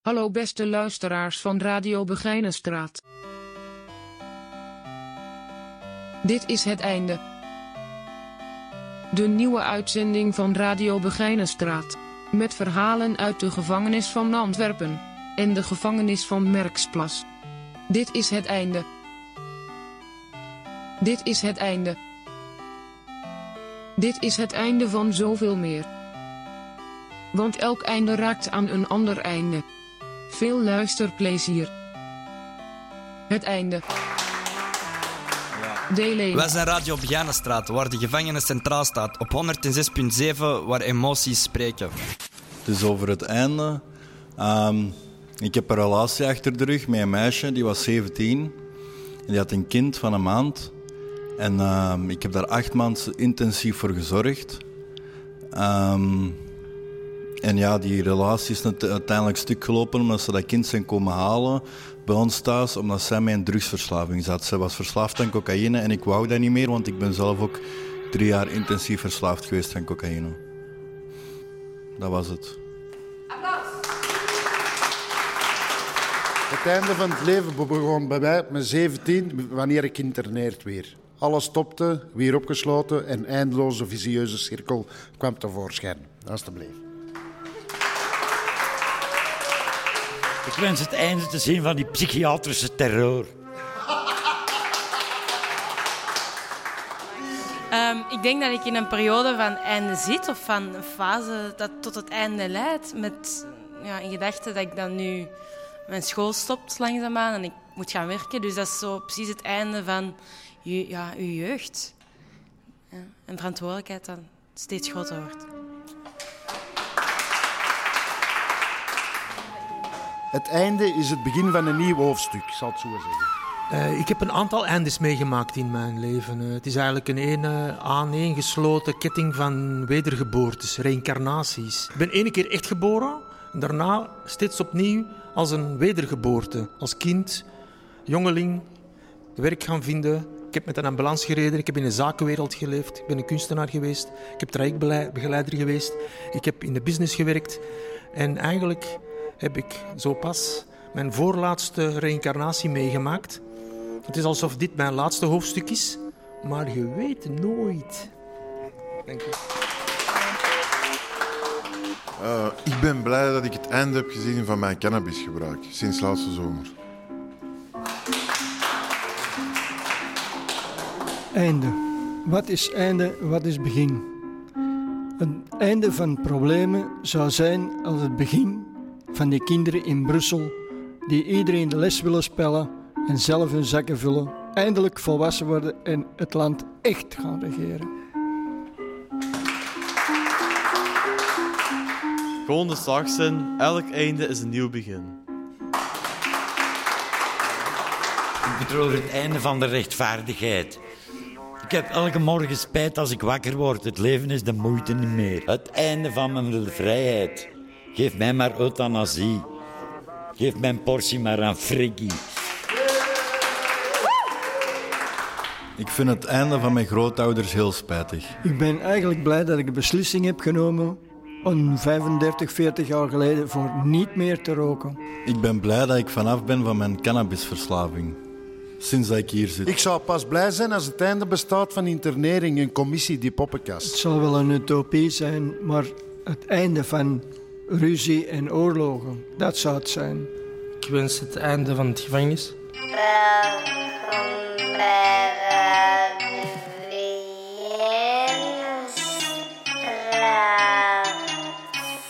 Hallo beste luisteraars van Radio Begijnenstraat. Dit is het einde. De nieuwe uitzending van Radio Begijnenstraat. Met verhalen uit de gevangenis van Antwerpen. En de gevangenis van Merksplas. Dit is het einde. Dit is het einde. Dit is het einde van zoveel meer. Want elk einde raakt aan een ander einde. Veel luisterplezier. Het einde. Deel 1. Wij zijn Radio Begijnenstraat, waar de gevangenis centraal staat. Op 106.7, waar emoties spreken. Het is over het einde. Ehm, ik heb een relatie achter de rug met een meisje, die was 17. En die had een kind van een maand. En ehm, ik heb daar acht maanden intensief voor gezorgd. Ehm, en ja, die relatie is uiteindelijk stuk gelopen omdat ze dat kind zijn komen halen bij ons thuis, omdat zij een drugsverslaving zat. Zij was verslaafd aan cocaïne en ik wou dat niet meer, want ik ben zelf ook drie jaar intensief verslaafd geweest aan cocaïne. Dat was het. Het einde van het leven begon bij mij met 17, wanneer ik interneerd weer. Alles stopte, weer opgesloten en eindeloze visieuze cirkel kwam tevoorschijn. Alsjeblieft. Ik wens het einde te zien van die psychiatrische terreur. Ehm, ik denk dat ik in een periode van einde zit, of van een fase dat tot het einde leidt. Met ja, in gedachte dat ik dan nu mijn school stopt langzaamaan en ik moet gaan werken. Dus dat is zo precies het einde van je, ja, uw jeugd. En verantwoordelijkheid dan steeds groter wordt. Het einde is het begin van een nieuw hoofdstuk, zal het zo zeggen. Uh, ik heb een aantal eindes meegemaakt in mijn leven. Uh, het is eigenlijk een ene aaneengesloten ketting van wedergeboortes, reïncarnaties. Ik ben ene keer echt geboren, en daarna steeds opnieuw als een wedergeboorte. Als kind, jongeling, werk gaan vinden. Ik heb met een ambulance gereden, ik heb in de zakenwereld geleefd, ik ben een kunstenaar geweest, ik heb trajectbegeleider geweest, ik heb in de business gewerkt. En eigenlijk heb ik zo pas mijn voorlaatste reïncarnatie meegemaakt. Het is alsof dit mijn laatste hoofdstuk is, maar je weet nooit. Dank u. Uh, ik ben blij dat ik het einde heb gezien van mijn cannabisgebruik sinds laatste zomer. Einde. Wat is einde, wat is begin? Een einde van problemen zou zijn als het begin van die kinderen in Brussel die iedereen de les willen spellen en zelf hun zakken vullen, eindelijk volwassen worden en het land echt gaan regeren. Gewoon de slag zijn, elk einde is een nieuw begin. Ik betreur het einde van de rechtvaardigheid. Ik heb elke morgen spijt als ik wakker word. Het leven is de moeite niet meer. Het einde van mijn vrijheid. Geef mij maar euthanasie. Geef mijn portie maar aan Friggy. Ik vind het einde van mijn grootouders heel spijtig. Ik ben eigenlijk blij dat ik de beslissing heb genomen om 35, 40 jaar geleden voor niet meer te roken. Ik ben blij dat ik vanaf ben van mijn cannabisverslaving. Sinds dat ik hier zit. Ik zou pas blij zijn als het einde bestaat van internering en commissie die poppenkast. Het zal wel een utopie zijn, maar het einde van ruzie en oorlogen, dat zou het zijn. Ik wens het einde van het gevangenis.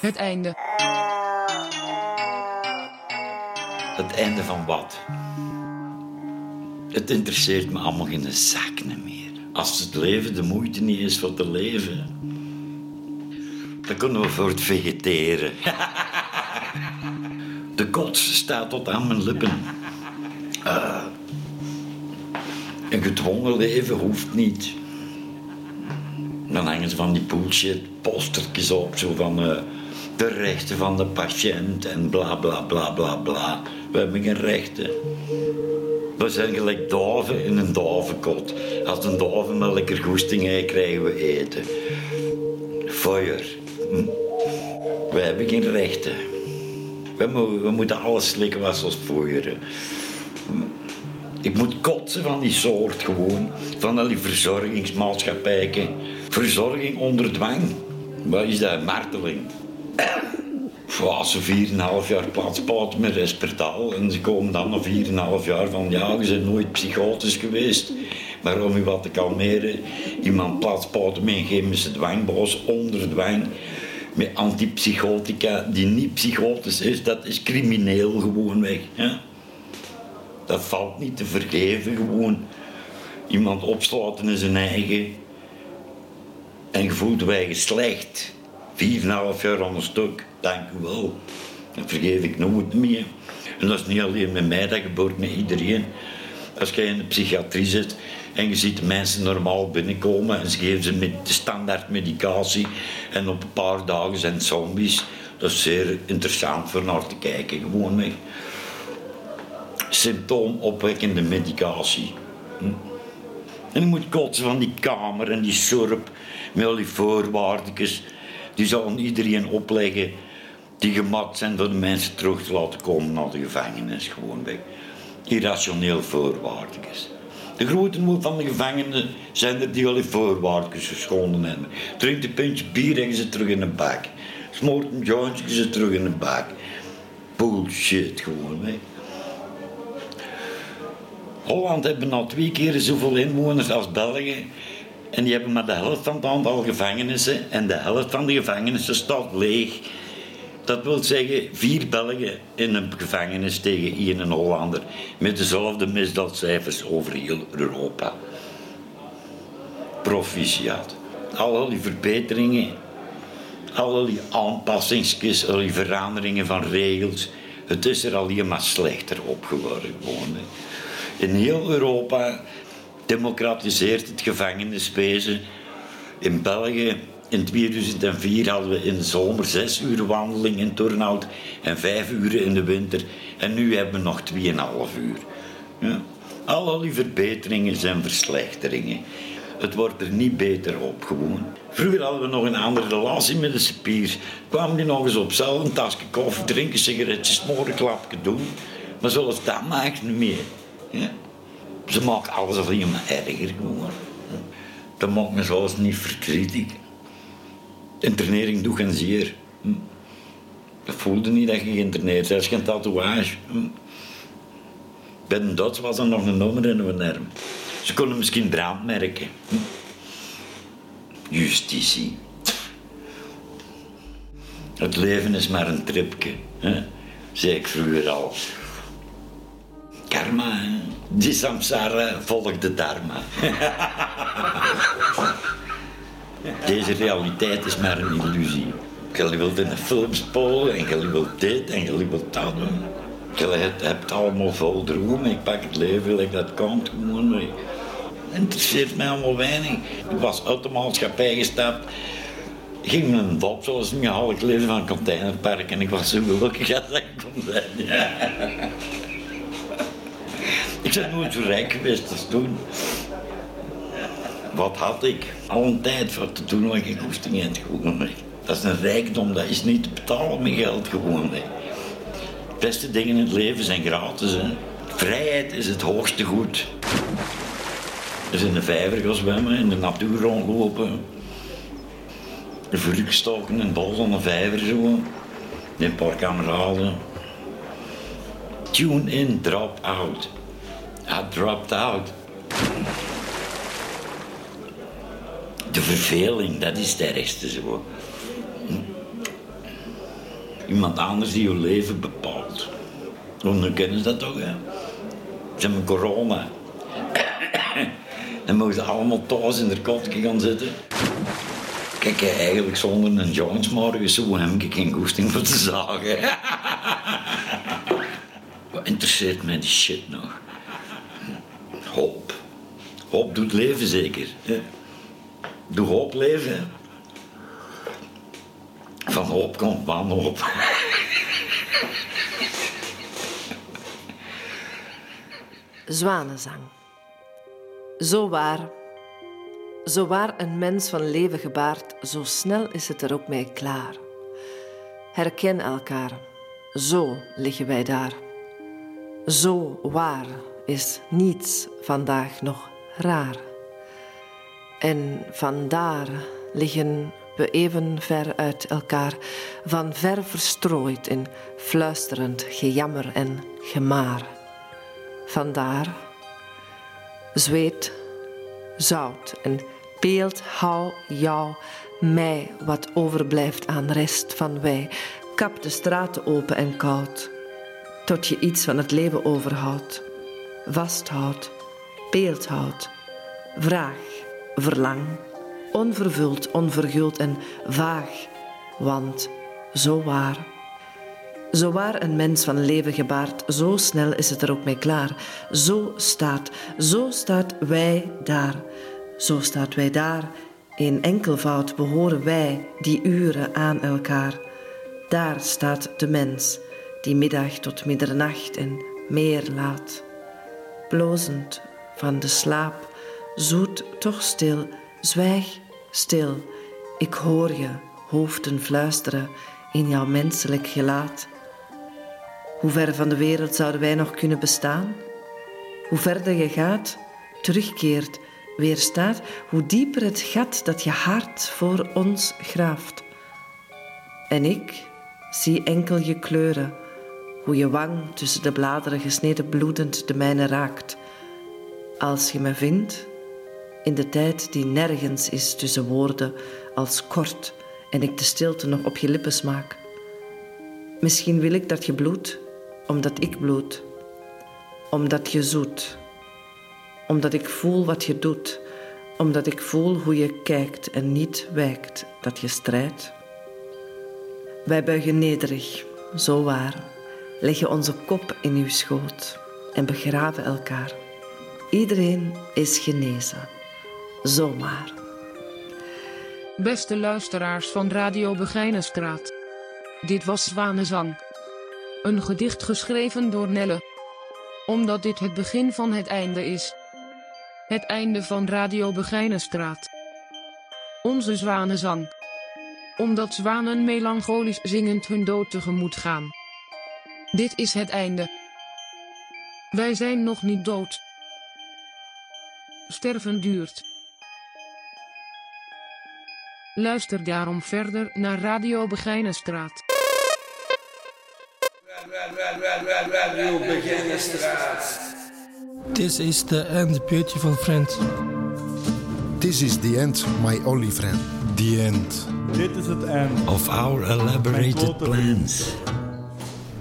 Het einde. Het einde van wat? Het interesseert me allemaal geen zak meer. Als het leven de moeite niet is voor te leven, dan kunnen we voor het vegeteren. De kots staat tot aan mijn lippen. Uh, een gedwongen leven hoeft niet. Dan hangen ze van die bullshit postertjes op, zo van uh, de rechten van de patiënt en bla bla bla bla bla. We hebben geen rechten. We zijn gelijk duiven in een duivenkot. Als een duiven maar lekker goesting heeft, krijgen we eten. Feuer. We hebben geen rechten. We, we moeten alles slikken wat zoals vroeger. Ik moet kotsen van die soort gewoon. Van al die verzorgingsmaatschappijen. Verzorging onder dwang. Wat is dat? Marteling. Ja, ze 4,5 jaar plaatspoten met Respertal. En ze komen dan na 4,5 jaar van ja, je bent nooit psychotisch geweest. Maar om je wat te kalmeren, iemand plaatspoten met een chemische dwangboos onder dwang. Met antipsychotica die niet psychotisch is, dat is crimineel gewoon weg. Dat valt niet te vergeven gewoon. Iemand opsluiten in zijn eigen. En je eigen slecht. Vier en een half jaar aan stuk, dank u wel. Dat vergeef ik nooit meer. En dat is niet alleen met mij, dat gebeurt met iedereen. Als jij in de psychiatrie zit en je ziet mensen normaal binnenkomen en ze geven ze met de standaard medicatie en op een paar dagen zijn zombies. Dat is zeer interessant voor naar te kijken, gewoon mee. Symptoomopwekkende medicatie. Hm. En je moet kotsen van die kamer en die surp met al die voorwaardjes. Die zullen iedereen opleggen die gemaakt zijn voor de mensen terug te laten komen naar de gevangenis. Gewoon weg. Irrationeel voorwaardjes. De grote moed van de gevangenen zijn er die al voorwaardjes geschonden hebben. Drinkt een pintje bier en zit terug in de bak. Smoort een jointje, je zit terug in de bak. Bullshit gewoon weg. Holland hebben nou twee keer zoveel inwoners als België. En die hebben maar de helft van het aantal gevangenissen. En de helft van de gevangenissen staat leeg. Dat wil zeggen vier Belgen in een gevangenis tegen één Hollander. Met dezelfde misdaadcijfers over heel Europa. Proficiat. Al die verbeteringen, al die aanpassingsjes, al die veranderingen van regels. Het is er alleen maar slechter op geworden. In heel Europa democratiseert het gevangeniswezen. In België in 2004 hadden we in de zomer zes uur wandeling in Turnhout en vijf uur in de winter. En nu hebben we nog 2,5 uur. Ja. Al die verbeteringen zijn verslechteringen. Het wordt er niet beter op, gewoon. Vroeger hadden we nog een andere relatie met de cipier. Kwamen die nog eens op cel, een tasje koffie, drinken, sigaretjes, smoren, klapje doen. Maar zoals dat maakt niet meer. Ja? Ze maken alles alleen maar erger gewoon. Dat maakt me zelfs niet verdrietig. Internering doet geen zeer. Hm. Dat voelde niet dat je geïnterneerd is geen tatoeage. Hm. Bij een Duits was er nog een nummer in een arm. Ze konden misschien brand merken. Hm. Justitie. Het leven is maar een tripje, hè? zei ik vroeger al. Karma? Die samsara volgt de dharma. Deze realiteit is maar een illusie. Je wilt in de film spolen en je wilt dit en je wilt dat doen. Je hebt, allemaal vol dromen. Ik pak het leven like dat komt gewoon mee. Het interesseert mij allemaal weinig. Ik was uit de maatschappij gestapt. Ging een dop, zoals een half leven van een containerpark. En ik was zo gelukkig als ik kon zijn. Ik ben nooit zo rijk geweest als toen. Wat had ik? Al een tijd voor te doen wat goesting had gewoon. hè. Dat is een rijkdom, dat is niet te betalen met geld gewoon. hè. De beste dingen in het leven zijn gratis. Vrijheid is het hoogste goed. Dus in de vijver gaan zwemmen, in de natuur rondlopen. De vruchtstoken in het bos aan de vijver zo. Een paar kameraden. Tune in, drop out. I dropped out. De verveling, dat is het ergste zo. Iemand anders die je leven bepaalt. Want kennen ze dat toch, hè? Ze hebben corona. Dan mogen ze allemaal thuis in de kotje gaan zitten. Kijk, eigenlijk zonder een joints morgen zo heb ik geen goesting voor te zagen. Wat interesseert mij die shit nog? Hoop. Hoop doet leven zeker. Hè? Doe hoop leven. Van hoop komt wanhoop. Zwanenzang. Zo waar. Zo waar een mens van leven gebaart, zo snel is het er ook mee klaar. Herken elkaar. zo liggen wij daar. Zo waar is niets vandaag nog raar. En vandaar liggen we even ver uit elkaar, van ver verstrooid in fluisterend gejammer en gemaar. Vandaar zweet, zout en beeld hou jou mij wat overblijft aan rest van wij. Kap de straten open en koud, tot je iets van het leven overhoudt. Vasthoudt, beeldhoudt, vraag, verlang, onvervuld, onverguld en vaag, want zo waar. Zo waar een mens van leven gebaard, zo snel is het er ook mee klaar. Zo staat, zo staat wij daar, zo staat wij daar. In enkelvoud behoren wij die uren aan elkaar. Daar staat de mens, die middag tot middernacht en meer laat. Blozend van de slaap, zoet toch stil, zwijg stil. Ik hoor je hoofden fluisteren in jouw menselijk gelaat. Hoe ver van de wereld zouden wij nog kunnen bestaan? Hoe verder je gaat, terugkeert, weer staat, hoe dieper het gat dat je hart voor ons graaft. En ik zie enkel je kleuren, hoe je wang tussen de bladeren gesneden bloedend de mijne raakt. Als je me vindt, in de tijd die nergens is tussen woorden als kort en ik de stilte nog op je lippen smaak. Misschien wil ik dat je bloedt, omdat ik bloed, omdat je zoet, omdat ik voel wat je doet, omdat ik voel hoe je kijkt en niet wijkt, dat je strijdt. Wij buigen nederig, zo waar, leggen onze kop in uw schoot en begraven elkaar. Iedereen is genezen, zomaar. Beste luisteraars van Radio Begijnenstraat. Dit was Zwanenzang. Een gedicht geschreven door Nelle. Omdat dit het begin van het einde is. Het einde van Radio Begijnenstraat. Onze zwanenzang. Omdat zwanen melancholisch zingend hun dood tegemoet gaan. Dit is het einde. Wij zijn nog niet dood. Sterven duurt. Luister daarom verder naar Radio Begijnenstraat. Radio Begijnenstraat. This is the end, beautiful friend. This is the end, my only friend. The end. Dit is het eind. Of our elaborated plans.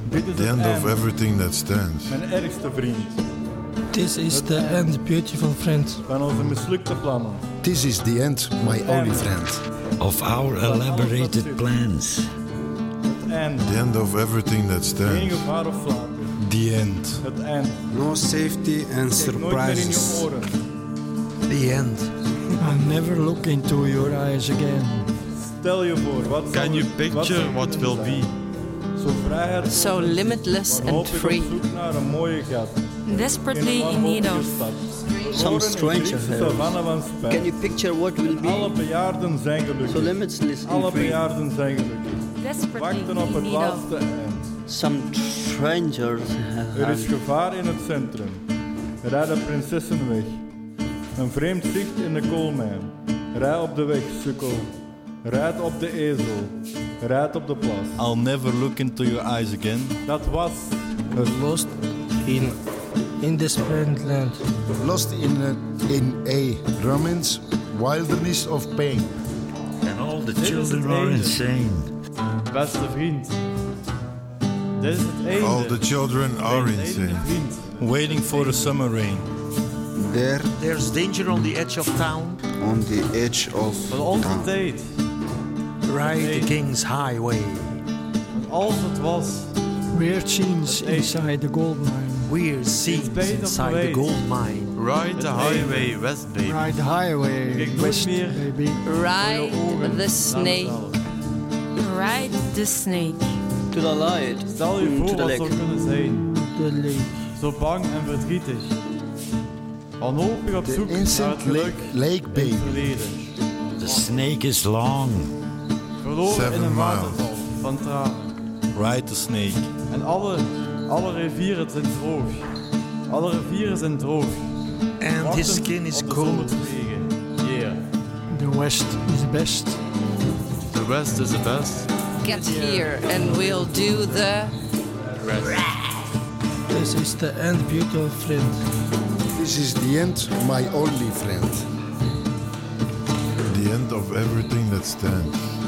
Dit is The het end eind. of everything that stands. Mijn ergste vriend. This is the end, beautiful friend. Van onze mislukte plannen. This is the end, my only friend. Of our elaborated plans. Het eind. The end of everything that Geen stands. gevaar of vlak. The end. Het eind. No safety and Kijk nooit meer in je surprises. oren. The end. I never look into your eyes again. Stel je voor, wat zou Can you het- picture zou what kunnen will zijn? be? Zo vrijheid. So limitless and wanhopig free. op zoek naar een mooie gat. Desperately In een in need wanhopige of. Some Horen in stranger Griekse here. savanne van Spijn. Can you picture what will Alle be bejaarden zijn so gelukkig. limitless Alle bejaarden zijn gelukkig. Desperately Wachten op in het need of. laatste eind. Some strangers Er is gevaar in het centrum. Rijden prinsessen weg. Een vreemd zicht in de koolmijn. Rij op de weg, sukkel. Rijd op de ezel. Rijd op de plas. I'll never look into your eyes again. Dat was het Lost in in this friend land. Lost in a, in a romance, wilderness of pain. And all the Dit children are insane. beste vriend. Dit is het einde. All the children are insane. vriend. Waiting for the summer rain. there There's danger on the edge of town. on the edge of Van onze town. tijd. Ride the King's Highway. Want als het was. Weird scenes inside the gold mine. Weird scenes inside the gold mine. Ride the highway west, baby. Ride the highway west, meer baby. Ride the snake. Ride the snake. To the light. Stel je Mm, voor to the wat lake. zou kunnen zijn. The lake. Zo bang en verdrietig. Wanhopig op The zoek naar het geluk lake, lake in het baby. verleden. The snake is long. Verloren Seven in een miles. waterval van tranen. Ride the snake. En alle, alle rivieren zijn droog. Alle rivieren zijn droog. And his skin is cold. Yeah. The West is the best. The West is the best. Get here and we'll do the rest. This is the end, beautiful friend. This is the end, my only friend. The end of everything that stands.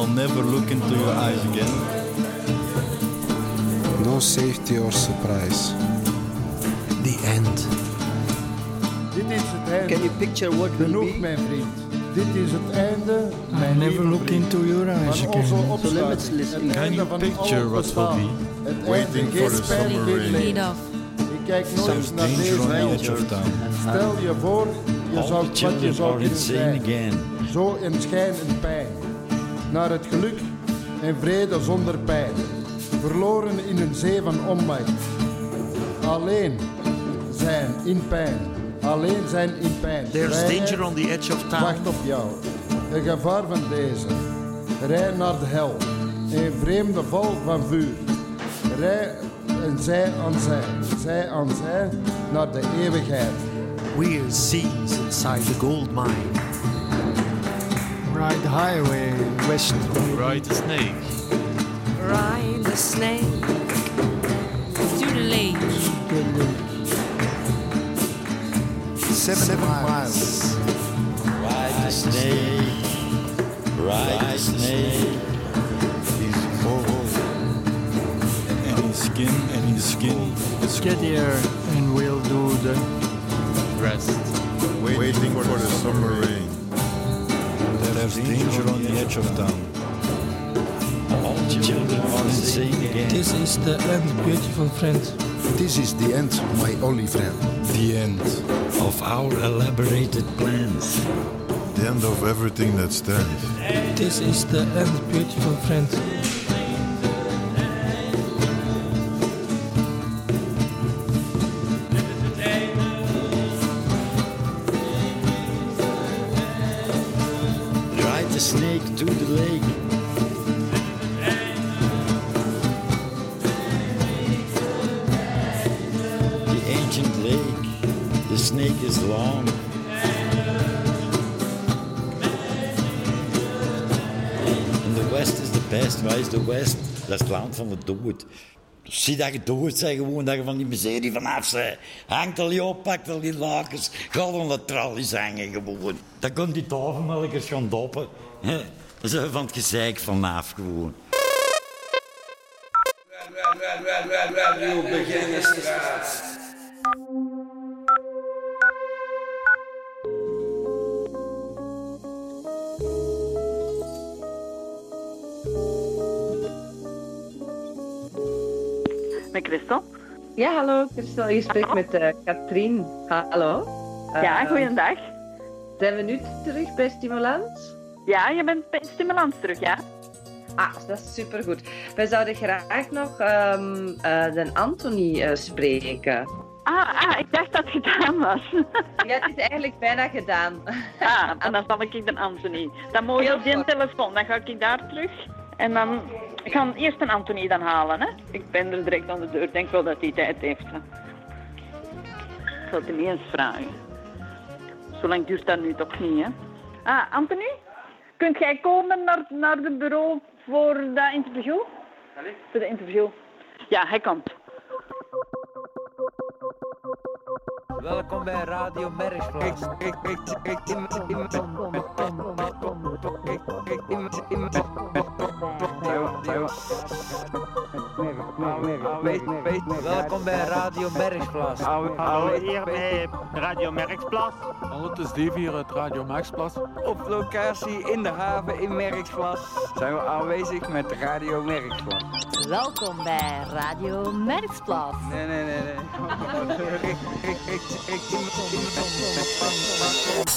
I'll never look into your eyes again. No safety or surprise. The end. Dit is het einde. Can you picture what will Genoeg, be? mijn vriend. Dit is het einde, I'll mijn never look vriend. into your eyes again. opsluiting. Het Can you picture al what will be? Waiting for geen the summer rain. leed. Lead off. Ik kijk nooit Some naar danger deze on the edge of town. Stel je voor, je All zou the wat je zou kunnen zijn. again. Zo in schijn en pijn. Naar het geluk en vrede zonder pijn. Verloren in een zee van onmacht. Alleen zijn in pijn. Alleen zijn in pijn. There's danger on the edge of town. Wacht op jou. Een gevaar van deze. Rij naar de hel. Een vreemde val van vuur. Rij en zij aan zij. Zij aan zij naar de eeuwigheid. We're seas inside the gold mine. Ride the highway west. Ride the snake. ride the snake To the lake. Seven, miles. Ride the snake. Ride the snake. He's old. And his skin, and his skin is Get here and we'll do the Rest. Waiting for the summer rain. There's danger on the edge of town. All children are insane again. This is the end, beautiful friend. This is the end, my only friend. The end. Of our elaborated plans. The end of everything that stands. This is the end, beautiful friend. Snake is long. And the west is the best. Waar is de west? Dat is het land van de dood. Zie dat je dood bent, gewoon dat je van die miserie vanaf bent. Hangt al je op, pakt al die lakens, gaat aan de tralies hangen gewoon. Dan komt die tafelmelkers gaan doppen. Dan zijn we van het gezeik vanaf gewoon. Met Christel? Ja, hallo Christel. Je spreekt met eh Katrien. Hallo. Ja, Eh, goeiedag. Zijn we nu terug bij Stimulans? Ja, je bent bij Stimulans terug, ja? Ah, dat is supergoed. Wij zouden graag nog ehm, eh, de Anthony eh, spreken. Ah, ah, ik dacht dat het gedaan was. Ja, het is eigenlijk bijna gedaan. Ah, en dan zal ik de Anthony. Dan moet je Heel op die telefoon, dan ga ik daar terug. En dan ik ga eerst een Anthony dan halen, hè. Ik ben er direct aan de deur. Ik denk wel dat hij tijd heeft, hè. Ik zal het hem eens vragen. Zolang duurt dat nu toch niet, hè. Ah, Anthony? Kunt jij komen naar, naar het bureau voor dat interview? Voor de interview. Ja, hij komt. Welkom bij Radio Merksplaats. Welkom bij Radio Merksplaats. Hallo hier bij Radio Merksplas. Hallo, het is Dave hier uit Radio Merksplas. Op locatie in de haven in Merksplas zijn we aanwezig met Radio Merksplas. Welkom bij Radio Merksplas. Nee, nee, nee, nee.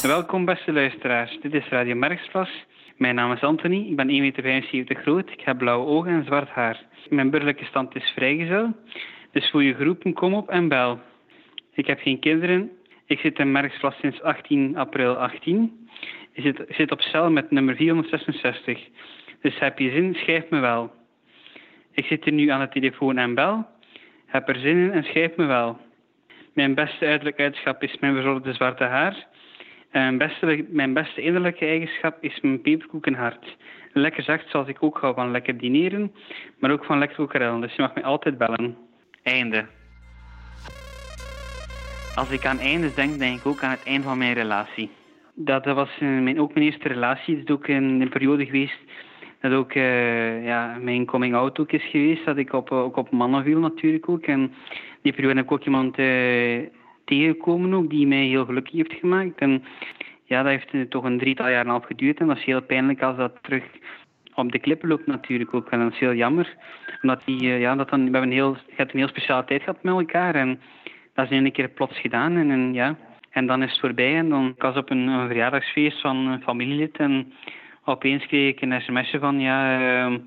Welkom beste luisteraars, dit is Radio Merksplas. Mijn naam is Anthony, ik ben 1,75 meter groot, ik heb blauwe ogen en zwart haar. Mijn burgerlijke stand is vrijgezel, dus voel je geroepen, kom op en bel. Ik heb geen kinderen, ik zit in Merksplas sinds 18 april 18. Je zit, je zit op cel met nummer 466. Dus heb je zin, schrijf me wel. Ik zit hier nu aan de telefoon en bel. Heb er zin in en schrijf me wel. Mijn beste uiterlijke eigenschap is mijn verzorgde zwarte haar. En mijn beste, mijn beste innerlijke eigenschap is mijn peperkoekenhart. Lekker zacht, zoals ik ook hou van lekker dineren, maar ook van lekker kokerellen. Dus je mag mij altijd bellen. Einde. Als ik aan einde denk, denk ik ook aan het einde van mijn relatie. Dat, dat was eh, mijn, ook mijn eerste relatie. Het is ook een, een periode geweest dat ook uh, ja, mijn coming-out ook is geweest. Dat ik op, ook op mannen viel natuurlijk ook. En die periode heb ik ook iemand uh, tegengekomen ook, die mij heel gelukkig heeft gemaakt. En ja, dat heeft toch een drietal jaar en half geduurd. En dat is heel pijnlijk als dat terug op de klippen loopt natuurlijk ook. En dat is heel jammer. Omdat die, ja, dat dan, we hebben een heel, een heel speciale tijd gehad met elkaar. En dat is in een keer plots gedaan. En, en, ja, en dan is het voorbij. En dan was op een, een verjaardagsfeest van een familielid. En opeens kreeg ik een sms'je van ja, uh,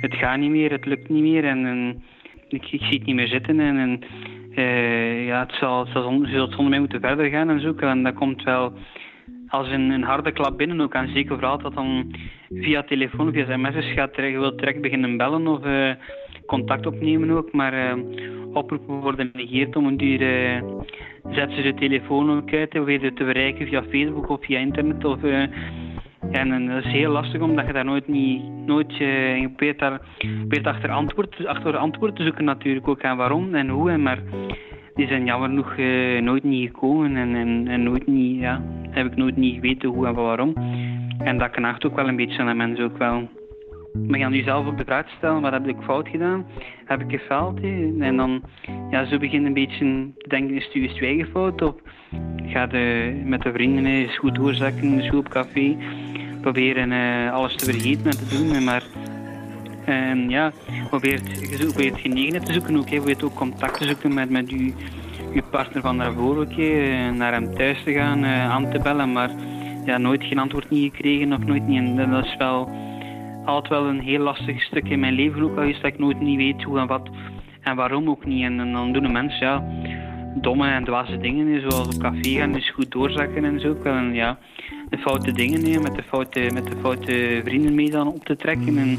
het gaat niet meer, het lukt niet meer. En, ik, zie het niet meer zitten. En, uh, ja, het zal, het zal zonder, mij moeten verder gaan en zo. En dat komt wel als een, een harde klap binnen ook. En zeker vooral dat dan via telefoon, via sms'jes gaat, je wilt direct beginnen bellen of uh, contact opnemen ook. Maar oproepen worden negeerd om een duur uh, zet ze de telefoon ook uit je te bereiken via Facebook of via internet. Of, uh, en, en dat is heel lastig omdat je daar nooit niet, nooit uh, je probeert daar achter antwoord, achter antwoord te zoeken natuurlijk ook aan waarom en hoe. En, maar die zijn jammer genoeg nooit niet gekomen en, en, en nooit niet, ja, heb ik nooit niet geweten hoe en waarom. En dat knaagt ook wel een beetje aan de mensen ook wel. Maar gaan nu zelf op de vraag stellen, wat heb ik fout gedaan? Heb ik gefaald? En dan, ja, zo begin een beetje te denken, is het je eigen fout? Of ga je met de vrienden eens goed doorzakken, eens goed op café, proberen uh, alles te vergeten en te doen, maar... En ja, probeert, je genegenheid te zoeken ook, probeert ook contact te zoeken met, met je, partner van daarvoor he? naar hem thuis te gaan, uh, aan te bellen, maar ja, nooit geen antwoord niet gekregen of nooit niet. En dat is wel altijd wel een heel lastig stuk in mijn leven ook is dat ik nooit niet weet hoe en wat en waarom ook niet. En, dan doen de mensen ja, domme en dwaze dingen, zoals op café gaan, dus goed doorzakken en zo. En ja, de foute dingen nemen, met de foute, met de foute vrienden mee dan op te trekken. En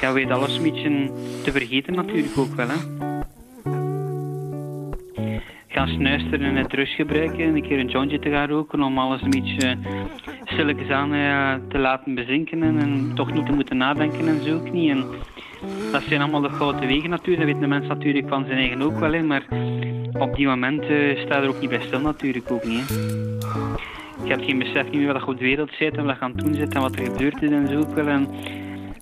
ja, weet alles een beetje te vergeten natuurlijk ook wel. Hè. Gaan snuisteren en het rust gebruiken, een keer een jointje te gaan roken om alles een beetje stilletjes aan uh, te laten bezinken en, en, toch niet te moeten nadenken en zo ook niet. En dat zijn allemaal de grote wegen natuurlijk, dat weet de mens natuurlijk van zijn eigen ook wel in, maar op die moment uh, staat er ook niet bij stil natuurlijk ook niet. Je hebt geen besef niet meer wat je op wereld zit en wat je aan het doen zit en wat er gebeurd is en zo ook wel. En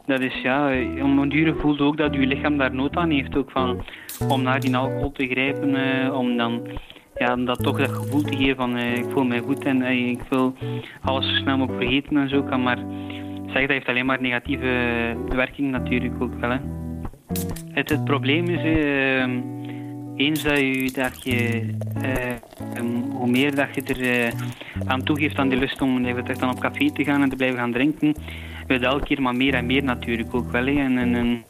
dat is ja, om een voelt ook dat je lichaam daar nood aan heeft ook van, om naar die alcohol te grijpen, uh, om dan ja, dat toch dat gevoel te geven van uh, ik voel mij goed en ik wil alles zo snel mogelijk vergeten en zo kan. Maar zeg, dat heeft alleen maar negatieve werking natuurlijk ook wel. Hè. Het, probleem is, eens dat je, dat je um, hoe meer dat je er aan toegeeft aan die lust om even dan op café te gaan en te blijven gaan drinken, wil elke keer maar meer en meer natuurlijk ook wel. En, en,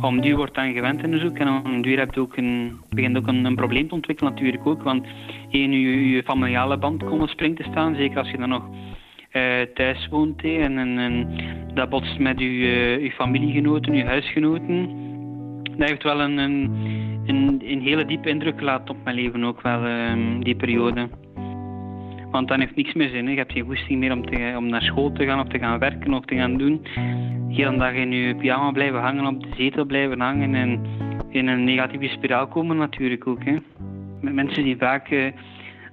om duur wordt dan gewend in de zoek en om duur heb je ook een, begint ook een, probleem te ontwikkelen natuurlijk ook. Want in je, familiale band komen spring te staan, zeker als je dan nog uh, thuis woont. En, en, dat botst met je, uh, je familiegenoten, je huisgenoten. Dat heeft wel een, een, een, een hele diepe indruk gelaten op mijn leven ook wel, uh, die periode. Want dan heeft niks meer zin. Hè. Je hebt geen goesting meer om, te, om naar school te gaan of te gaan werken of te gaan doen. Heel dag in je pyjama blijven hangen, op de zetel blijven hangen en in een negatieve spiraal komen natuurlijk ook. Hè. Met mensen die vaak uh,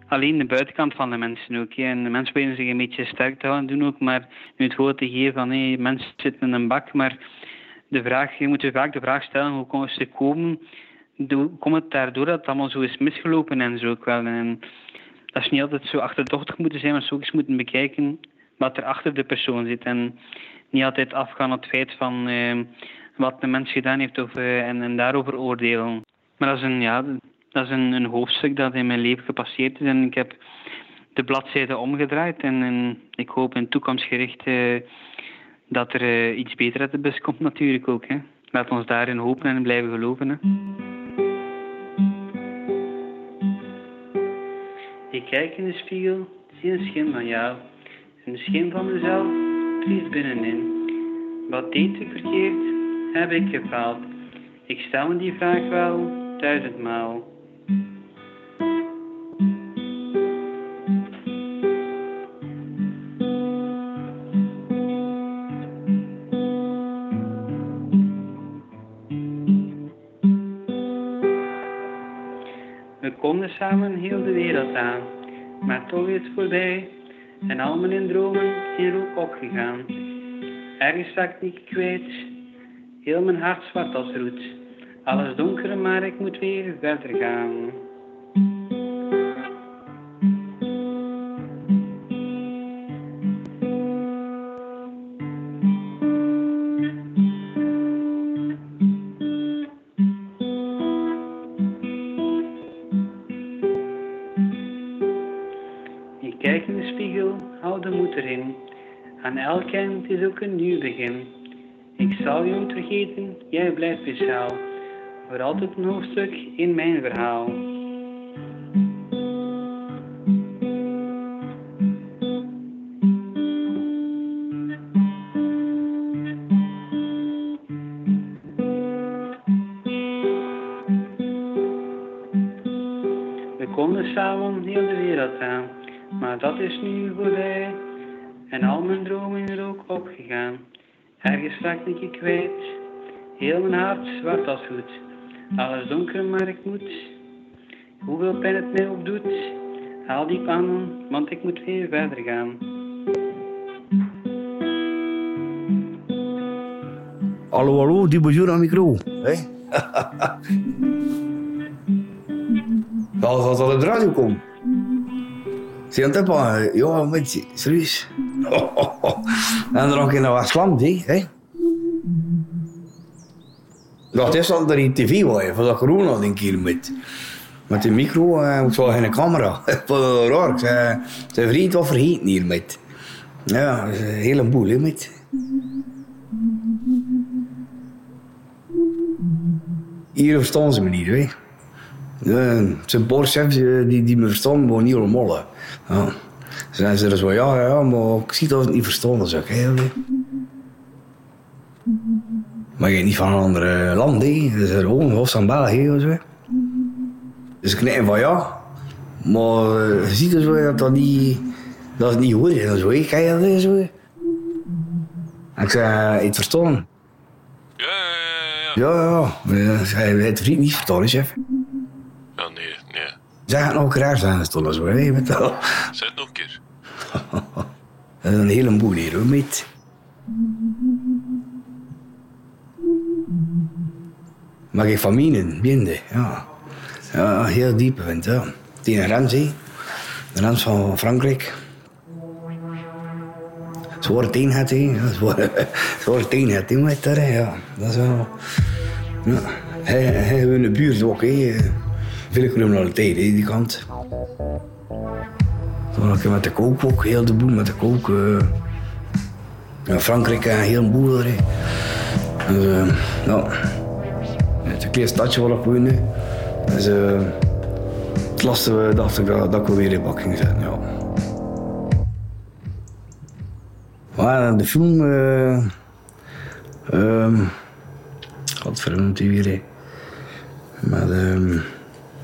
alleen de buitenkant van de mensen ook. En de mensen proberen zich een beetje sterk te houden, doen ook maar nu het woord te geven van hey, mensen zitten in een bak. Maar de vraag, je moet je vaak de vraag stellen hoe komen ze komen? Komt het daardoor dat het allemaal zo is misgelopen en zo ook wel? En, dat is niet altijd zo achterdochtig moeten zijn, maar zo eens moeten bekijken wat er achter de persoon zit. En niet altijd afgaan op het feit van uh, wat de mens gedaan heeft of, uh, en, en, daarover oordelen. Maar dat is, een, ja, dat is een, een, hoofdstuk dat in mijn leven gepasseerd is. En ik heb de bladzijde omgedraaid. En, en ik hoop in toekomstgericht uh, dat er iets beter uit de bus komt natuurlijk ook. Hè. Laat ons daarin hopen en blijven geloven. Ik kijk in de spiegel, zie een schim van jou. Een schim van mezelf triest binnenin. Wat deed ik verkeerd? Heb ik gefaald? Ik stel me die vraag wel duizendmaal. Samen heel de wereld aan, maar toch is het voorbij en al mijn dromen in rook opgegaan. Ergens raakte ik kwijt, heel mijn hart zwart als roet. Alles donker, maar ik moet weer verder gaan. Is ook een nieuw begin. Ik zal je nooit vergeten, jij blijft speciaal. Voor altijd een hoofdstuk in mijn verhaal. We konden samen heel de wereld aan, maar dat is nu voorbij. En al mijn dromen opgegaan. Ergens raakte ik je kwijt, heel mijn hart zwart als goed. Alles donker, maar ik moet, hoeveel pijn het mij ook doet, haal diep aan, want ik moet weer verder gaan. Hallo, hallo, die bonjour aan micro. Hé? Zal dat op de radio komen? Zie je het op? Ja, met serieus. En dan in wat slam, hé? Dat is al er in tv was, voor dat corona denk ik met. Met de micro en ik zag geen camera. Raar. Zei, zijn vriend wat vergeten hier met. Ja, dat is een hele boel, hè, met. Hier verstaan ze me niet, hè. Het zijn een chefs eh, die, die me verstaan, maar niet allemaal. hè. Ja. Zijn ze er zo, ja, ja, maar ik zie dat het niet verstaan. Dan zeg ik, hey, Maar je bent niet van een ander land, hè. Ze zijn gewoon was van België of zo. Dus ik knikken van ja. Maar eh, je ziet er zo dat dat niet, dat het niet goed is. En zo, hè. Kijk dat zo? En ik zei, iets verstaan? Ja, ja, ja. Hij heeft vriend niet verstaan, chef. Zij gaat nog raar zijn, zo, hè, met. Zeg het nog een keer. Dat is een heleboel hier, hoor, meet. Maar geen familie, binden, ja. Ja, heel diep wind, ja. Die een hè. De grens van Frankrijk. Hè. Ja, zware, zware teenheid, hè, met daar, hè, ja. Dat is wel... Ja. Hij, hij in de buurt ook, hè. Hè, die kant. Toen ik met de kook ook, heel de boel met de kook. eh. Ja, Frankrijk een heel boel. Dus, eh, ja. Het is een klein stadje waar ik. Dus, eh, het lastige dacht ik dat, dat ik weer in bak ging ja. Maar de film... eh um, wat vernoemt weer? Met ehm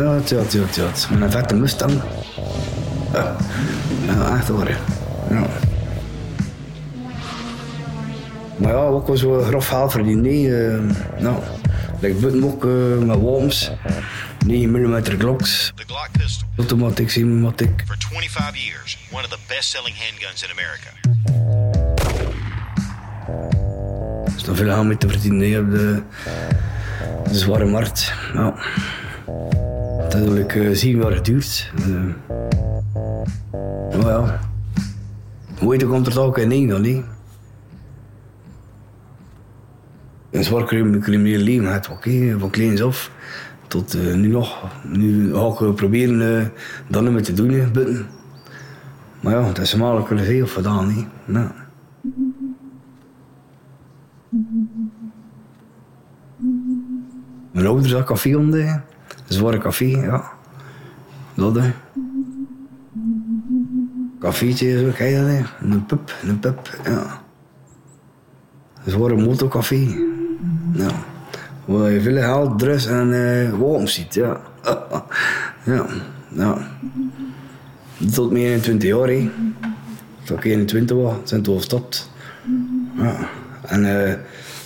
Ja, het, het, het. Met een vette Mustang. Ja, ja echt hoor. Ja. Maar ja, ook wel zo'n grof haal verdiend. Nee, uh, nou, like buiten ook uh, met worms. 9 mm Glocks. The Glock pistol. Automatic, semi-automatic. For 25 years, one of the best-selling handguns in America. Er is nog veel aan mee te verdienen op de, de zware markt. Ja. Het ik uh, zien waar het duurt. Uh, maar ja, Moeite komt er toch in één niet. Een zwaar crim- crimineel leven had oké, van kleins af tot eh, nu nog. Nu ga ik eh, proberen eh dat niet meer te doen, hè. Maar ja, dat is makkelijk kunnen veel gedaan, niet. Nou. Mijn ouders hadden café onder, zware café, ja. Dat, hè. Zo, kijk dat, hè. Een pub, een pub, ja. Zware motorcafé. Ja. Waar je veel geld, dress en eh wapens ziet, ja. ja, ja. Tot mijn 21 jaar, hè. Ik 21 was, zijn toen gestopt. Ja. En eh,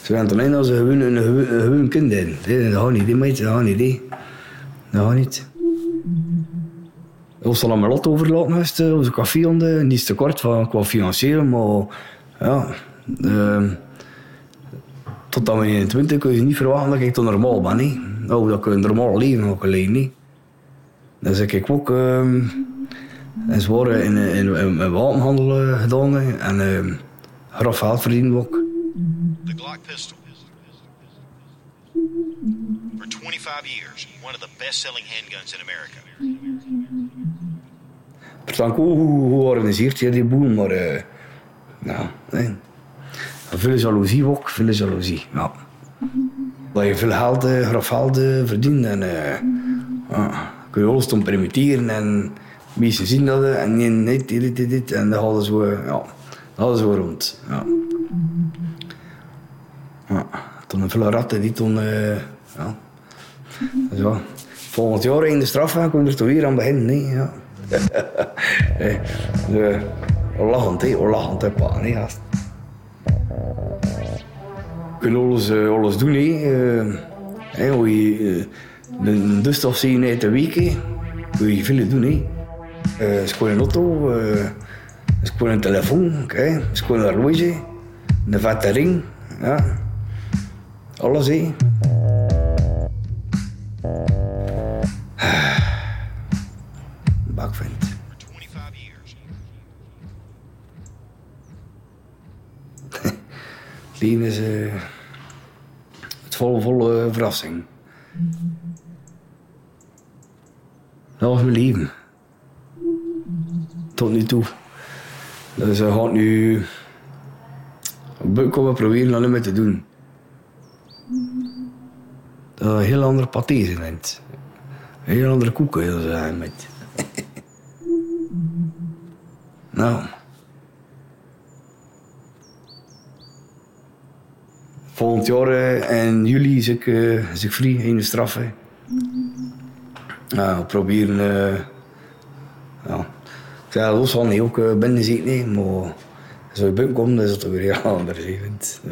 ze waren toen in als een gewoon, een gewoon, kind. Dat gaat niet, die meid, dat niet, hè. Gaat niet. Ons al aan mijn lot overlaten eh, onze café onder. Niet te kort van, qua financieren, maar ja. tot mijn 21 kun je niet verwachten dat ik toch normaal ben. Nou, dat ik een normaal leven ook alleen niet. Dus ik heb ook ehm een zware in, in, in, in wapenhandel eh, gedaan en ehm grof geld verdienen ook. The Glock pistol. For 25 years, one of the best-selling handguns in America. Verstank hoe, hoe georganiseerd je die boel, maar eh nou, nee. Veel jaloezie ook, veel jaloezie. Ja. Dat je veel geld, eh, grof geld eh, verdient en eh ja, kun je alles permitteren en mensen zien dat en nee, dit, dit, dit, en dat hadden ze, ja, dat ze rond. Ja. Ja, toen een veel ratten die toen, ja. Dus ja, volgend jaar in de straf gaan, kom er toch weer aan beginnen, nee, ja. hey, de, lachend, hè, lachend, hè, pa, nee, gast. Je kunt alles, eh, alles doen, hè. Eh, hè, hoe je eh, een dustaf zien uit de week. Kun je veel doen, hè. Eh, is een auto, eh, is een telefoon, hè. is een horloge, een vette ring, ja. Alles, hè. Het leven is eh, het volle, volle verrassing. Dat was mijn leven. Tot nu toe. Dus hij gaat nu... Komen proberen dat niet meer te doen. Dat is een heel andere paté zijn. Een heel andere koeken zijn met. nou. Volgend jaar eh, in juli is ik, eh, is vrij in de straf. hè. Nou, we proberen. eh ja. Zei los van niet ook binnen zitten, nee, maar als we binnen komen, is het weer heel anders. hè, vind. Ja.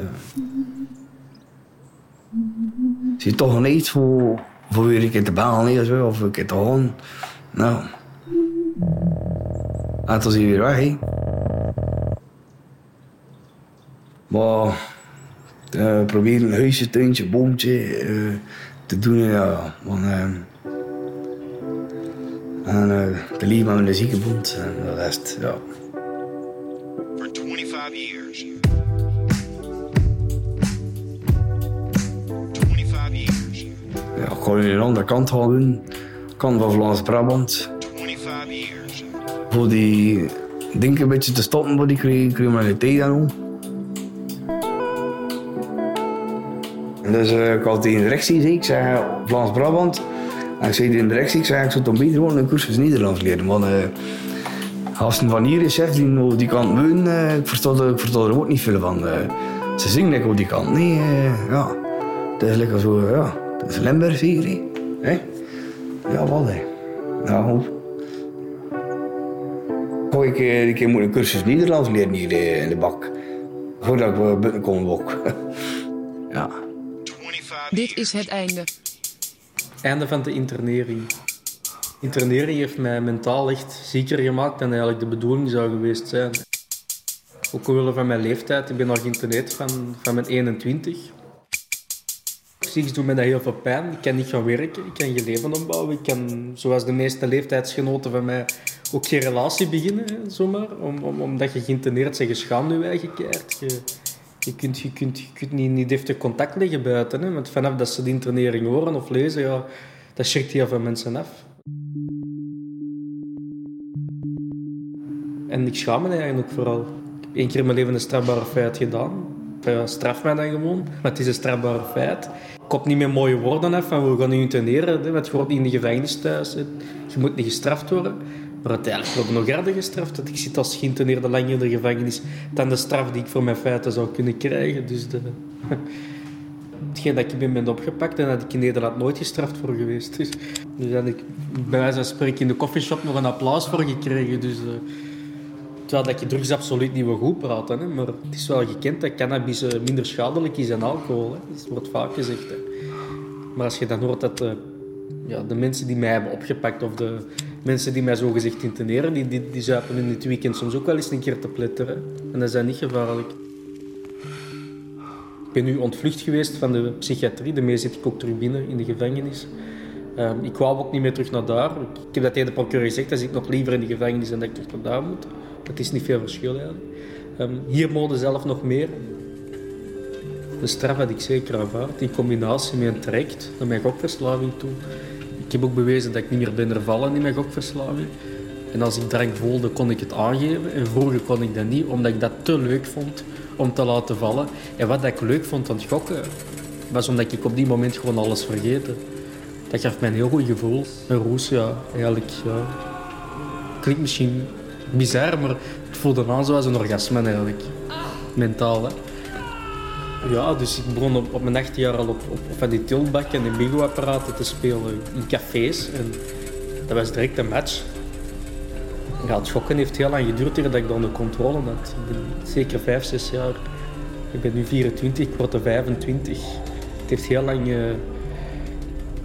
Zie je toch een iets voor, voor weer een keer te baan of zo, of een keer te gaan. Nou. En toen is weer weg. Maar uh, proberen een huisje, tuintje, boompje eh, te doen. Ja, want, eh, en eh, te leven met een ziekenbond en de rest, ja. For 25 years. 25 years. ja aan de andere kant gaan doen. Kant van Vlaams-Brabant. 25 years. Voor die dingen een beetje te stoppen voor die cri- criminaliteit en al. Dus eh, ik had die in de directie, ik, eh, Vlaams-Brabant. En ik zei in de directie, ik zei, ik zou toch beter gewoon een cursus Nederlands leren. Want eh gasten van hier is chef die die kant wonen, eh, ik, versta er, ook niet veel van. eh. ze zingen lekker op die kant. Nee, eh, ja. Het is lekker zo, ja. Het is Limburg hier, hè. Ja, wat, hè. Ja, goed. Goh, ik, eh, ik moet een cursus Nederlands leren hier eh, in de bak. Voordat ik eh, buiten kom ook. ja. Dit is het einde. Einde van de internering. Internering heeft mij mentaal echt zieker gemaakt dan eigenlijk de bedoeling zou geweest zijn. Ook omwille van mijn leeftijd. Ik ben al geïnterneerd van, van mijn 21. Psychisch doet mij dat heel veel pijn. Ik kan niet gaan werken, ik kan geen leven opbouwen. Ik kan, zoals de meeste leeftijdsgenoten van mij, ook geen relatie beginnen, zomaar. Om, om, omdat je geïnterneerd bent, je schaamt je eigen. Je, je kunt, je kunt, je kunt niet, niet deftig contact leggen buiten. Hè, want vanaf dat ze de internering horen of lezen, ja, dat schrikt heel veel mensen af. En ik schaam me eigenlijk ook vooral. Ik heb één keer in mijn leven een strafbare feit gedaan. Straf mij dan gewoon, maar het is een strafbare feit. Ik kop niet meer mooie woorden af van we gaan je interneren, want je wordt niet in de gevangenis thuis. Je moet niet gestraft worden. Maar uiteindelijk word ik nog harder gestraft. Dat ik zit als geïnterneerde lang in de gevangenis dan de straf die ik voor mijn feiten zou kunnen krijgen. Dus de, hetgeen dat ik ben, ben opgepakt en dat ik in Nederland nooit gestraft voor geweest. Dus, dus heb ik bij wijze van spreken in de koffieshop nog een applaus voor gekregen. Dus, uh, terwijl dat je drugs absoluut niet wil goed praten. Hè, maar het is wel gekend dat cannabis uh, minder schadelijk is dan alcohol. Hè. Dat wordt vaak gezegd. Hè. Maar als je dan hoort dat uh, ja, de mensen die mij hebben opgepakt of de mensen die mij zogezegd interneren, die, die, die zuipen in het weekend soms ook wel eens een keer te pletteren. En dat is dan niet gevaarlijk. Ik ben nu ontvlucht geweest van de psychiatrie. Daarmee zit ik ook terug binnen in de gevangenis. Um, ik wou ook niet meer terug naar daar. Ik, heb dat tegen de procureur gezegd, dat ik nog liever in de gevangenis dan dat ik terug naar daar moet. Dat is niet veel verschil eigenlijk. Um, hier mogen zelf nog meer. De straf had ik zeker aanvaard, in combinatie met een traject naar mijn gokverslaving toe. Ik heb ook bewezen dat ik niet meer ben ervallen in mijn gokverslaving. En als ik drank voelde, kon ik het aangeven. En vroeger kon ik dat niet, omdat ik dat te leuk vond om te laten vallen. En wat ik leuk vond aan het gokken, was omdat ik op die moment gewoon alles vergeten. Dat gaf mij een heel goed gevoel. Een roes, ja, eigenlijk, ja. Klinkt misschien bizar, maar het voelde aan zoals een orgasme eigenlijk. Mentaal, hè. Ja, dus ik begon op, op mijn acht jaar al op, op, op van die tiltbak en die bingo-apparaten te spelen in cafés. En dat was direct een match. Ja, het schokken heeft heel lang geduurd dat ik dan de controle had. Ik ben zeker vijf, zes jaar. Ik ben nu 24, ik word er 25. Het heeft heel lang, uh,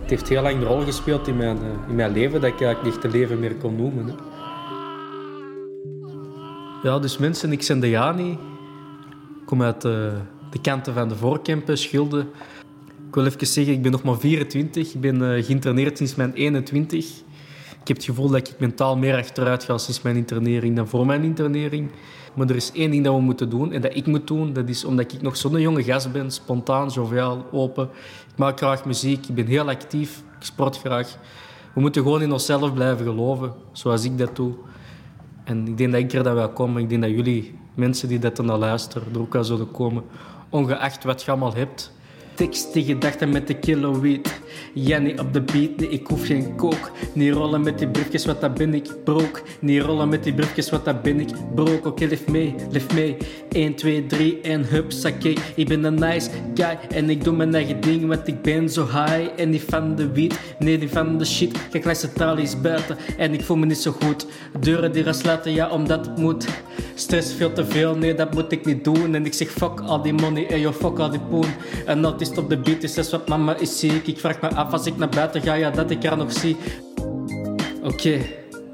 het heeft heel lang een rol gespeeld in mijn, uh, in mijn leven dat ik eigenlijk niet een leven meer kon noemen. Ja, dus mensen, ik ben de Jani. Ik kom uit uh, de kanten van de voorkempen, Schilde. Ik wil even zeggen, ik ben nog maar 24. Ik ben uh, geïnterneerd sinds mijn 21. Ik heb het gevoel dat ik mentaal meer achteruit ga sinds mijn internering dan voor mijn internering. Maar er is één ding dat we moeten doen en dat ik moet doen. Dat is omdat ik nog zo'n jonge gast ben, spontaan, joviaal, open. Ik maak graag muziek, ik ben heel actief, ik sport graag. We moeten gewoon in onszelf blijven geloven, zoals ik dat doe. En ik denk dat ik er dat wel kom. Ik denk dat jullie, mensen die dat naar luisteren, er ook wel zullen komen. Ongeacht wat je allemaal hebt. Tekst die gedachten met de kilo wiet. Jannie op de beat, nee, ik hoef geen kook. Niet rollen met die briefjes, wat dat ben ik, brook. Niet rollen met die briefjes, wat dat ben ik, brook. Oké, okay, lift mee, lift mee. 1, 2, 3 en hup, saké. Ik ben een nice guy en ik doe mijn eigen ding, want ik ben zo high. En niet van de wiet, nee, niet van de shit. Kijk, luister tralies buiten en ik voel me niet zo goed. Deuren die gaan sluiten, ja, omdat het moet. Stress veel te veel, nee, dat moet ik niet doen. En ik zeg fuck al die money en yo, fuck al die poen. En artiest op de beat is zes wat mama is ziek. Ik vraag me af als ik naar buiten ga, ja, dat ik haar nog zie. Oké,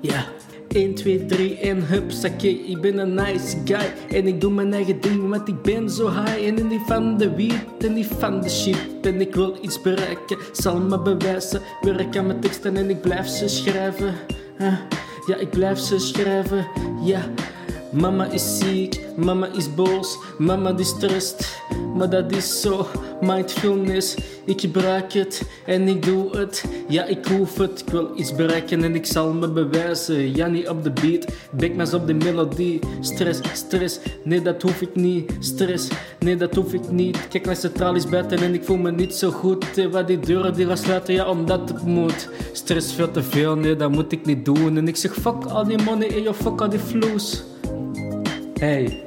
ja. 1, 2, 3 en hup, saké, ik ben een nice guy. En ik doe mijn eigen ding, want ik ben zo high. En niet van de wiet en niet van de shit. En ik wil iets bereiken, zal me bewijzen. Werk aan mijn teksten en ik blijf ze schrijven. Ja, ik blijf ze schrijven, ja. Mama is ziek, mama is boos, mama die strest. Maar dat is zo, mindfulness. Ik gebruik het en ik doe het. Ja, ik hoef het. Ik wil iets bereiken en ik zal me bewijzen. Ja, niet op de beat, backmas op de melodie. Stress, stress, nee, dat hoef ik niet. Stress, nee, dat hoef ik niet. Kijk naar centralies buiten en ik voel me niet zo goed. Wat die deuren die gaan sluiten, ja, omdat het moet. Stress veel te veel, nee, dat moet ik niet doen. En ik zeg fuck al die money en yo, fuck al die vloes. Hey.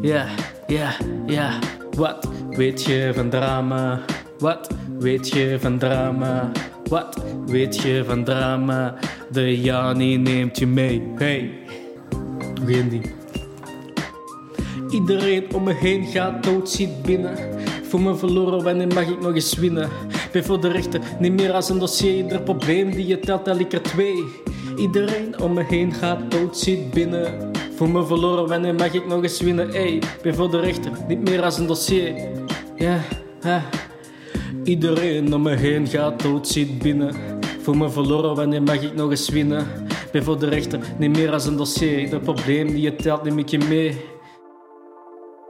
Ja, ja, ja. Wat weet je van drama? Wat weet je van drama? Wat weet je van drama? De Jani neemt je mee. Hey. Ding. Iedereen om me heen gaat dood, zit binnen. Voor me verloren, wanneer mag ik nog eens winnen? Ben voor de rechter, niet meer als een dossier. Ieder probleem die je telt, tel ik er twee. Iedereen om me heen gaat dood, zit binnen. Voor me verloren, wanneer mag ik nog eens winnen? Ey, ben voor de rechter, niet meer als een dossier. Ja. Iedereen om me heen gaat dood, zit binnen. Voor me verloren, wanneer mag ik nog eens winnen? Ben voor de rechter niet meer als een dossier. Dat probleem die je telt neem ik je mee.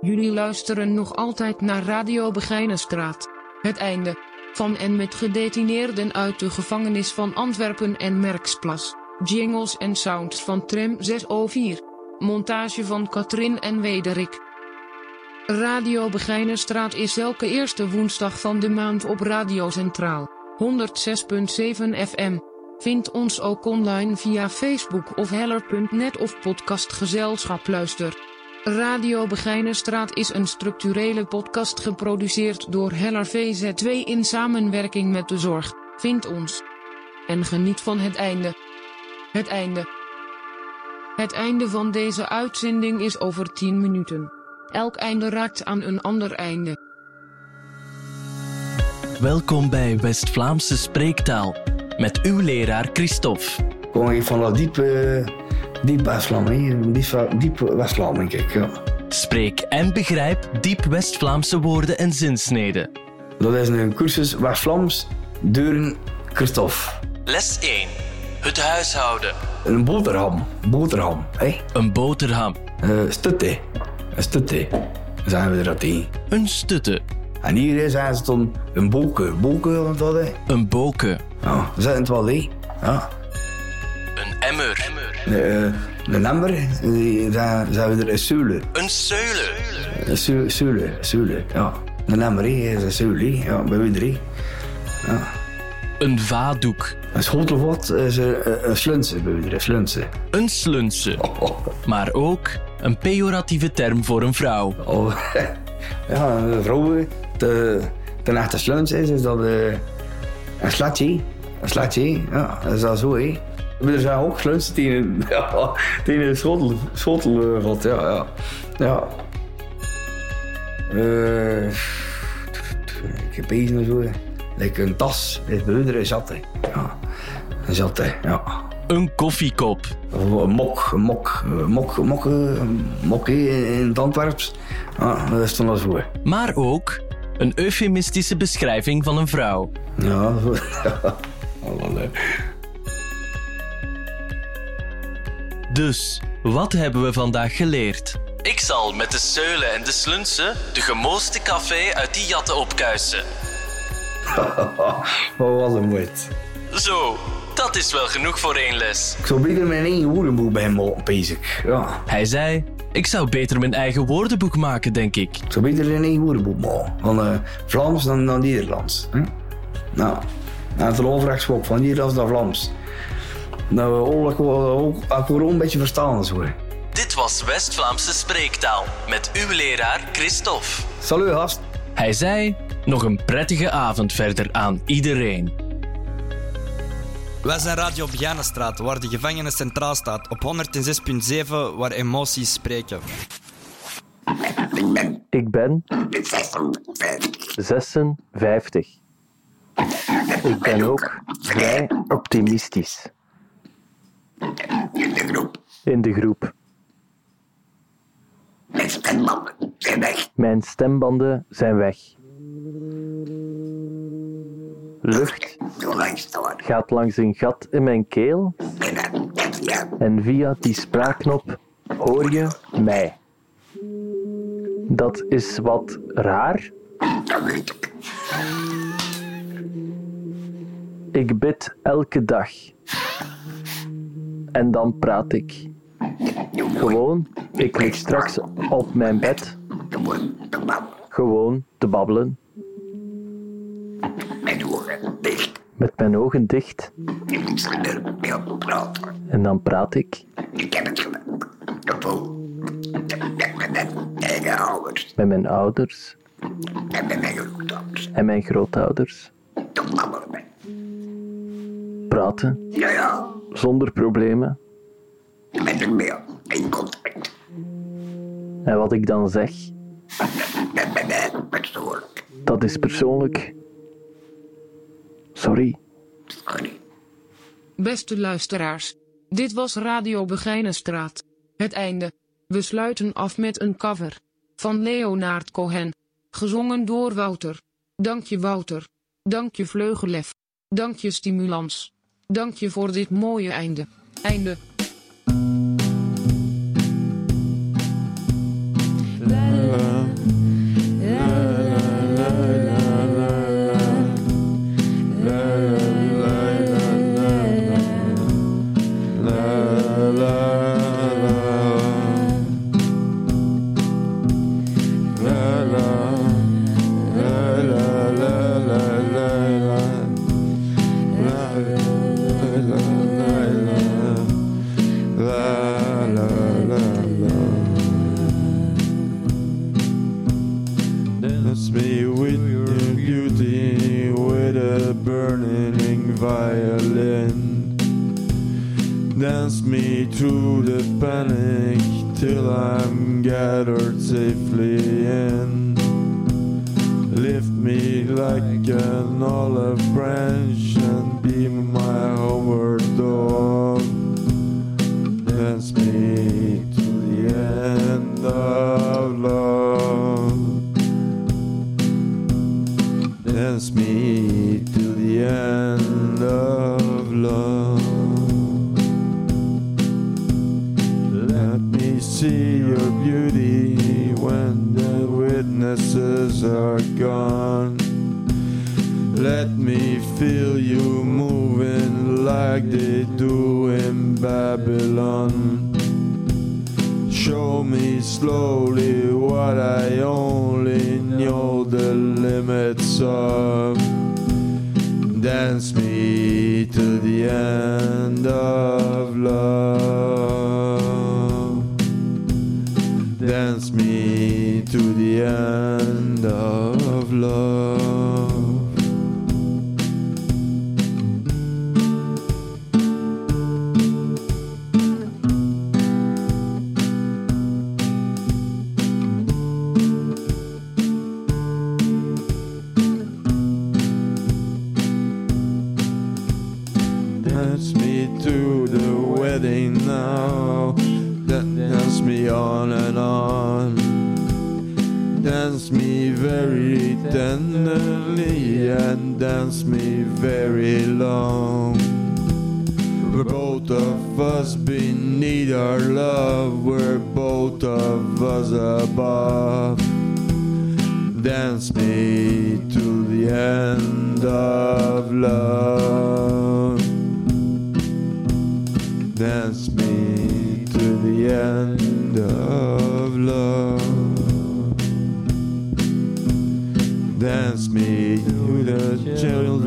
Jullie luisteren nog altijd naar Radio Begijnenstraat. Het einde van en met gedetineerden uit de gevangenis van Antwerpen en Merksplas. Jingles en sounds van Tram 604. Montage van Katrin en Wederik. Radio Begijnenstraat is elke eerste woensdag van de maand op Radio Centraal. 106.7 FM. Vind ons ook online via Facebook of heller.net of podcastgezelschap Luister. Radio Begijnenstraat is een structurele podcast geproduceerd door Heller VZ2 in samenwerking met de zorg. Vind ons. En geniet van het einde. Het einde. Het einde van deze uitzending is over 10 minuten. Elk einde raakt aan een ander einde. Welkom bij West-Vlaamse Spreektaal met uw leraar Christophe. Kom ik van dat diepe, diep West-Vlaam, diep, diep West-Vlaam, kijk. Ja. Spreek en begrijp diep West-Vlaamse woorden en zinsneden. Dat is een cursus West-Vlaams door Christophe. Les 1. Het huishouden. Een boterham, boterham, hè? Een boterham. Uh, stutte, een stutte. Zijn we er dat in. Een stutte. En hier zijn ze dan een boken, boken dat, hè? Een boken. Ja, we zijn het wel, hè? Ja. Een emmer. De, uh, een emmer, die zijn, we er een seule. Een seule. Een ja. Een emmer, hè, is een hè. ja, bij wie hè. Ja. Een vadoek. Een schotelvat is een, een slunse, een slunse. Een slunse. Maar ook een pejoratieve term voor een vrouw. Oh, ja, een vrouw, de, de echte sluns is, is dat uh, een slatje. Een slatje, ja, dat is dat zo, hè. Er zijn ook slunsen tegen, ja, tegen een schotel, schotelvat, ja, ja. ja. Uh, ik heb bezig zo, like een tas, is een zat, hè. Ja, zat, hè, ja. Een koffiekop. Een mok, een mok, een mok, een mok, een mok in het Antwerps. Ja, dat is dan wel zo. Maar ook een eufemistische beschrijving van een vrouw. Ja, ja. Allerlei. Dus, wat hebben we vandaag geleerd? Ik zal met de zeulen en de slunsen de gemooste café uit die jatten opkuisen. Wat een moed. Zo, dat is wel genoeg voor één les. Ik zou beter mijn eigen woordenboek bij hem bezig. Ja. Hij zei, ik zou beter mijn eigen woordenboek maken, denk ik. Ik zou beter een eigen woordenboek maken. Van uh, Vlaams dan, dan Nederlands. Nou, nou, het overrechtsschok van Nederlands naar Vlaams. Nou, ook, ook, een beetje verstaan zo. Dit was West-Vlaamse Spreektaal met uw leraar Christophe. Salut, gast. Hij zei, nog een prettige avond verder aan iedereen. Wij zijn Radio Begijnenstraat, waar de gevangenis centraal staat, op 106.7, waar emoties spreken. Ik ben 56. Ik ben ook vrij optimistisch. In de groep. In de groep. Mijn stembanden zijn weg. Mijn stembanden zijn weg. Lucht gaat langs een gat in mijn keel en via die spraakknop hoor je mij. Dat is wat raar. Ik bid elke dag. En dan praat ik. Gewoon, ik lig straks op mijn bed. Gewoon te babbelen. Mijn ogen dicht. Met mijn ogen dicht. En ik zal er mee praten. En dan praat ik. Ik heb het. Gevoel. Met mijn eigen ouders. Met mijn ouders. En met mijn grootouders. En mijn grootouders. Babbelen. Praten. Ja, ja. Zonder problemen. Met een mail. In contact. En wat ik dan zeg. Persoonlijk. Dat is persoonlijk. Sorry. Sorry. Beste luisteraars, dit was Radio Begijnenstraat. Het einde. We sluiten af met een cover van Leonard Cohen, gezongen door Wouter. Dank je Wouter. Dank je Vleugellef. Dank je Stimulans. Dank je voor dit mooie einde. Einde. Are gone. Let me feel you moving like they do in Babylon. Show me slowly what I only know the limits of. Dance me to the end of love. Dance me to the end dance me very long. We're both of us beneath our love, we're both of us above. Dance me to the end of love. Dance me to the end of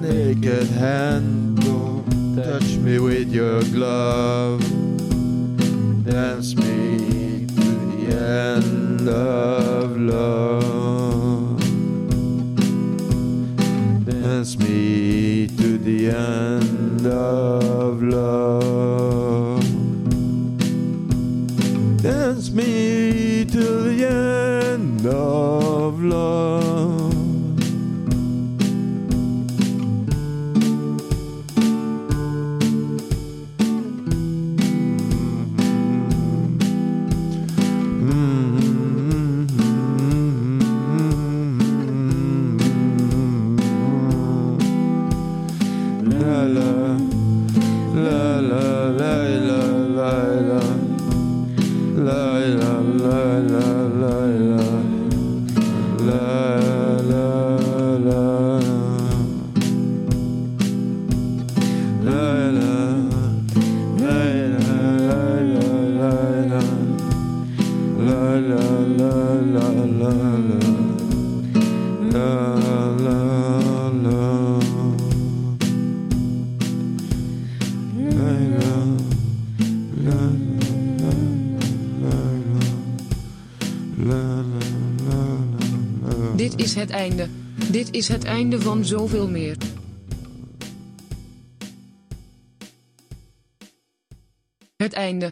Naked hand, oh, touch me with your glove. Dance me to the end of love. Dance me to the end of love. Het einde. Dit is het einde van zoveel meer.